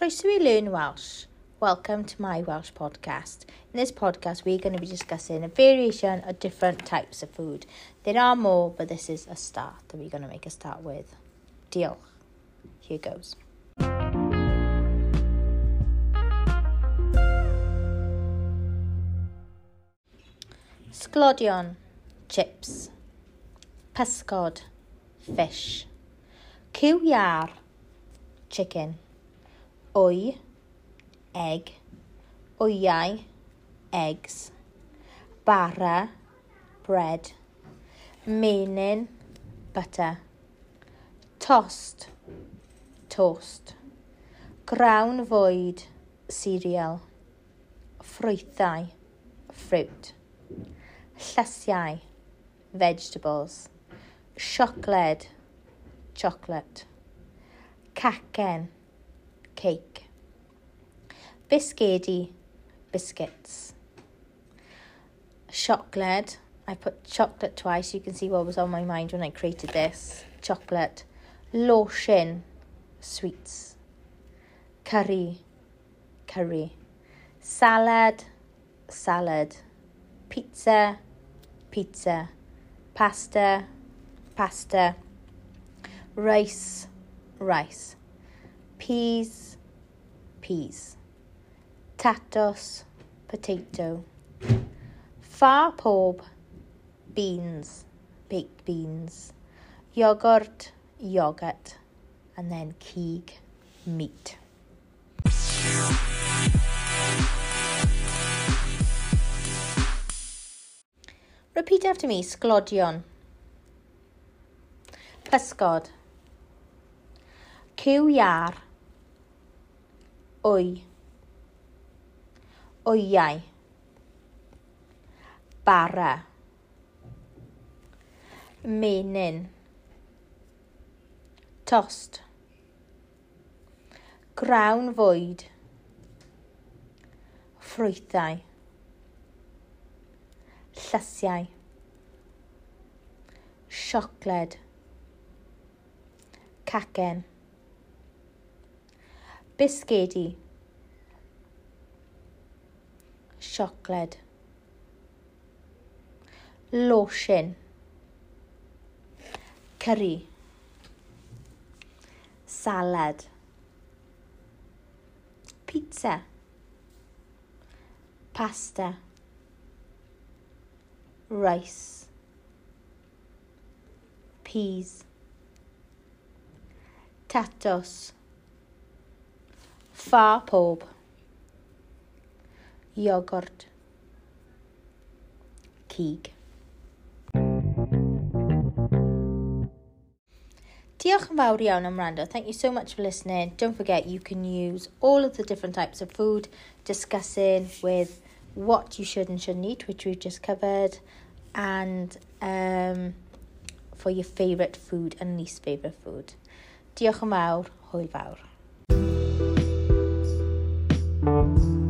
Croeso i Learn Welsh. Welcome to my Welsh podcast. In this podcast, we're going to be discussing a variation of different types of food. There are more, but this is a start that we're going to make a start with. Deal. Here goes. Sglodion, chips. Pysgod, fish. Cyw chicken. wy, egg, wyau, eggs, bara, bread, menyn, butter, tost, toast, grawn fwyd, cereal, ffrwythau, fruit, llysiau, vegetables, siocled, chocolate, cacen, cake. Bisgedi, biscuits. Chocolate, I put chocolate twice. You can see what was on my mind when I created this. Chocolate. Lotion, sweets. Curry, curry. Salad, salad. Pizza, pizza. Pasta, pasta. Rice, rice. peas, peas. Tatos, potato. Far pob, beans, baked beans. Yogurt, yogurt. And then keeg, meat. Repeat after me, sglodion. Pysgod. Cyw iar wy. Wyau. Bara. Menyn. Tost. Grawn fwyd ffrwythau. Llysiau. Siocled. Cacen bisgedi. Siocled. Losin Curry. salad. Pizza. Pasta. Rice. Peas. Tatos. Far pob. Iogwrt. Cig. Diolch yn fawr iawn am rando. Thank you so much for listening. Don't forget you can use all of the different types of food discussing with what you should and shouldn't eat, which we've just covered, and um, for your favourite food and least favourite food. Diolch yn fawr, hwyl fawr. Música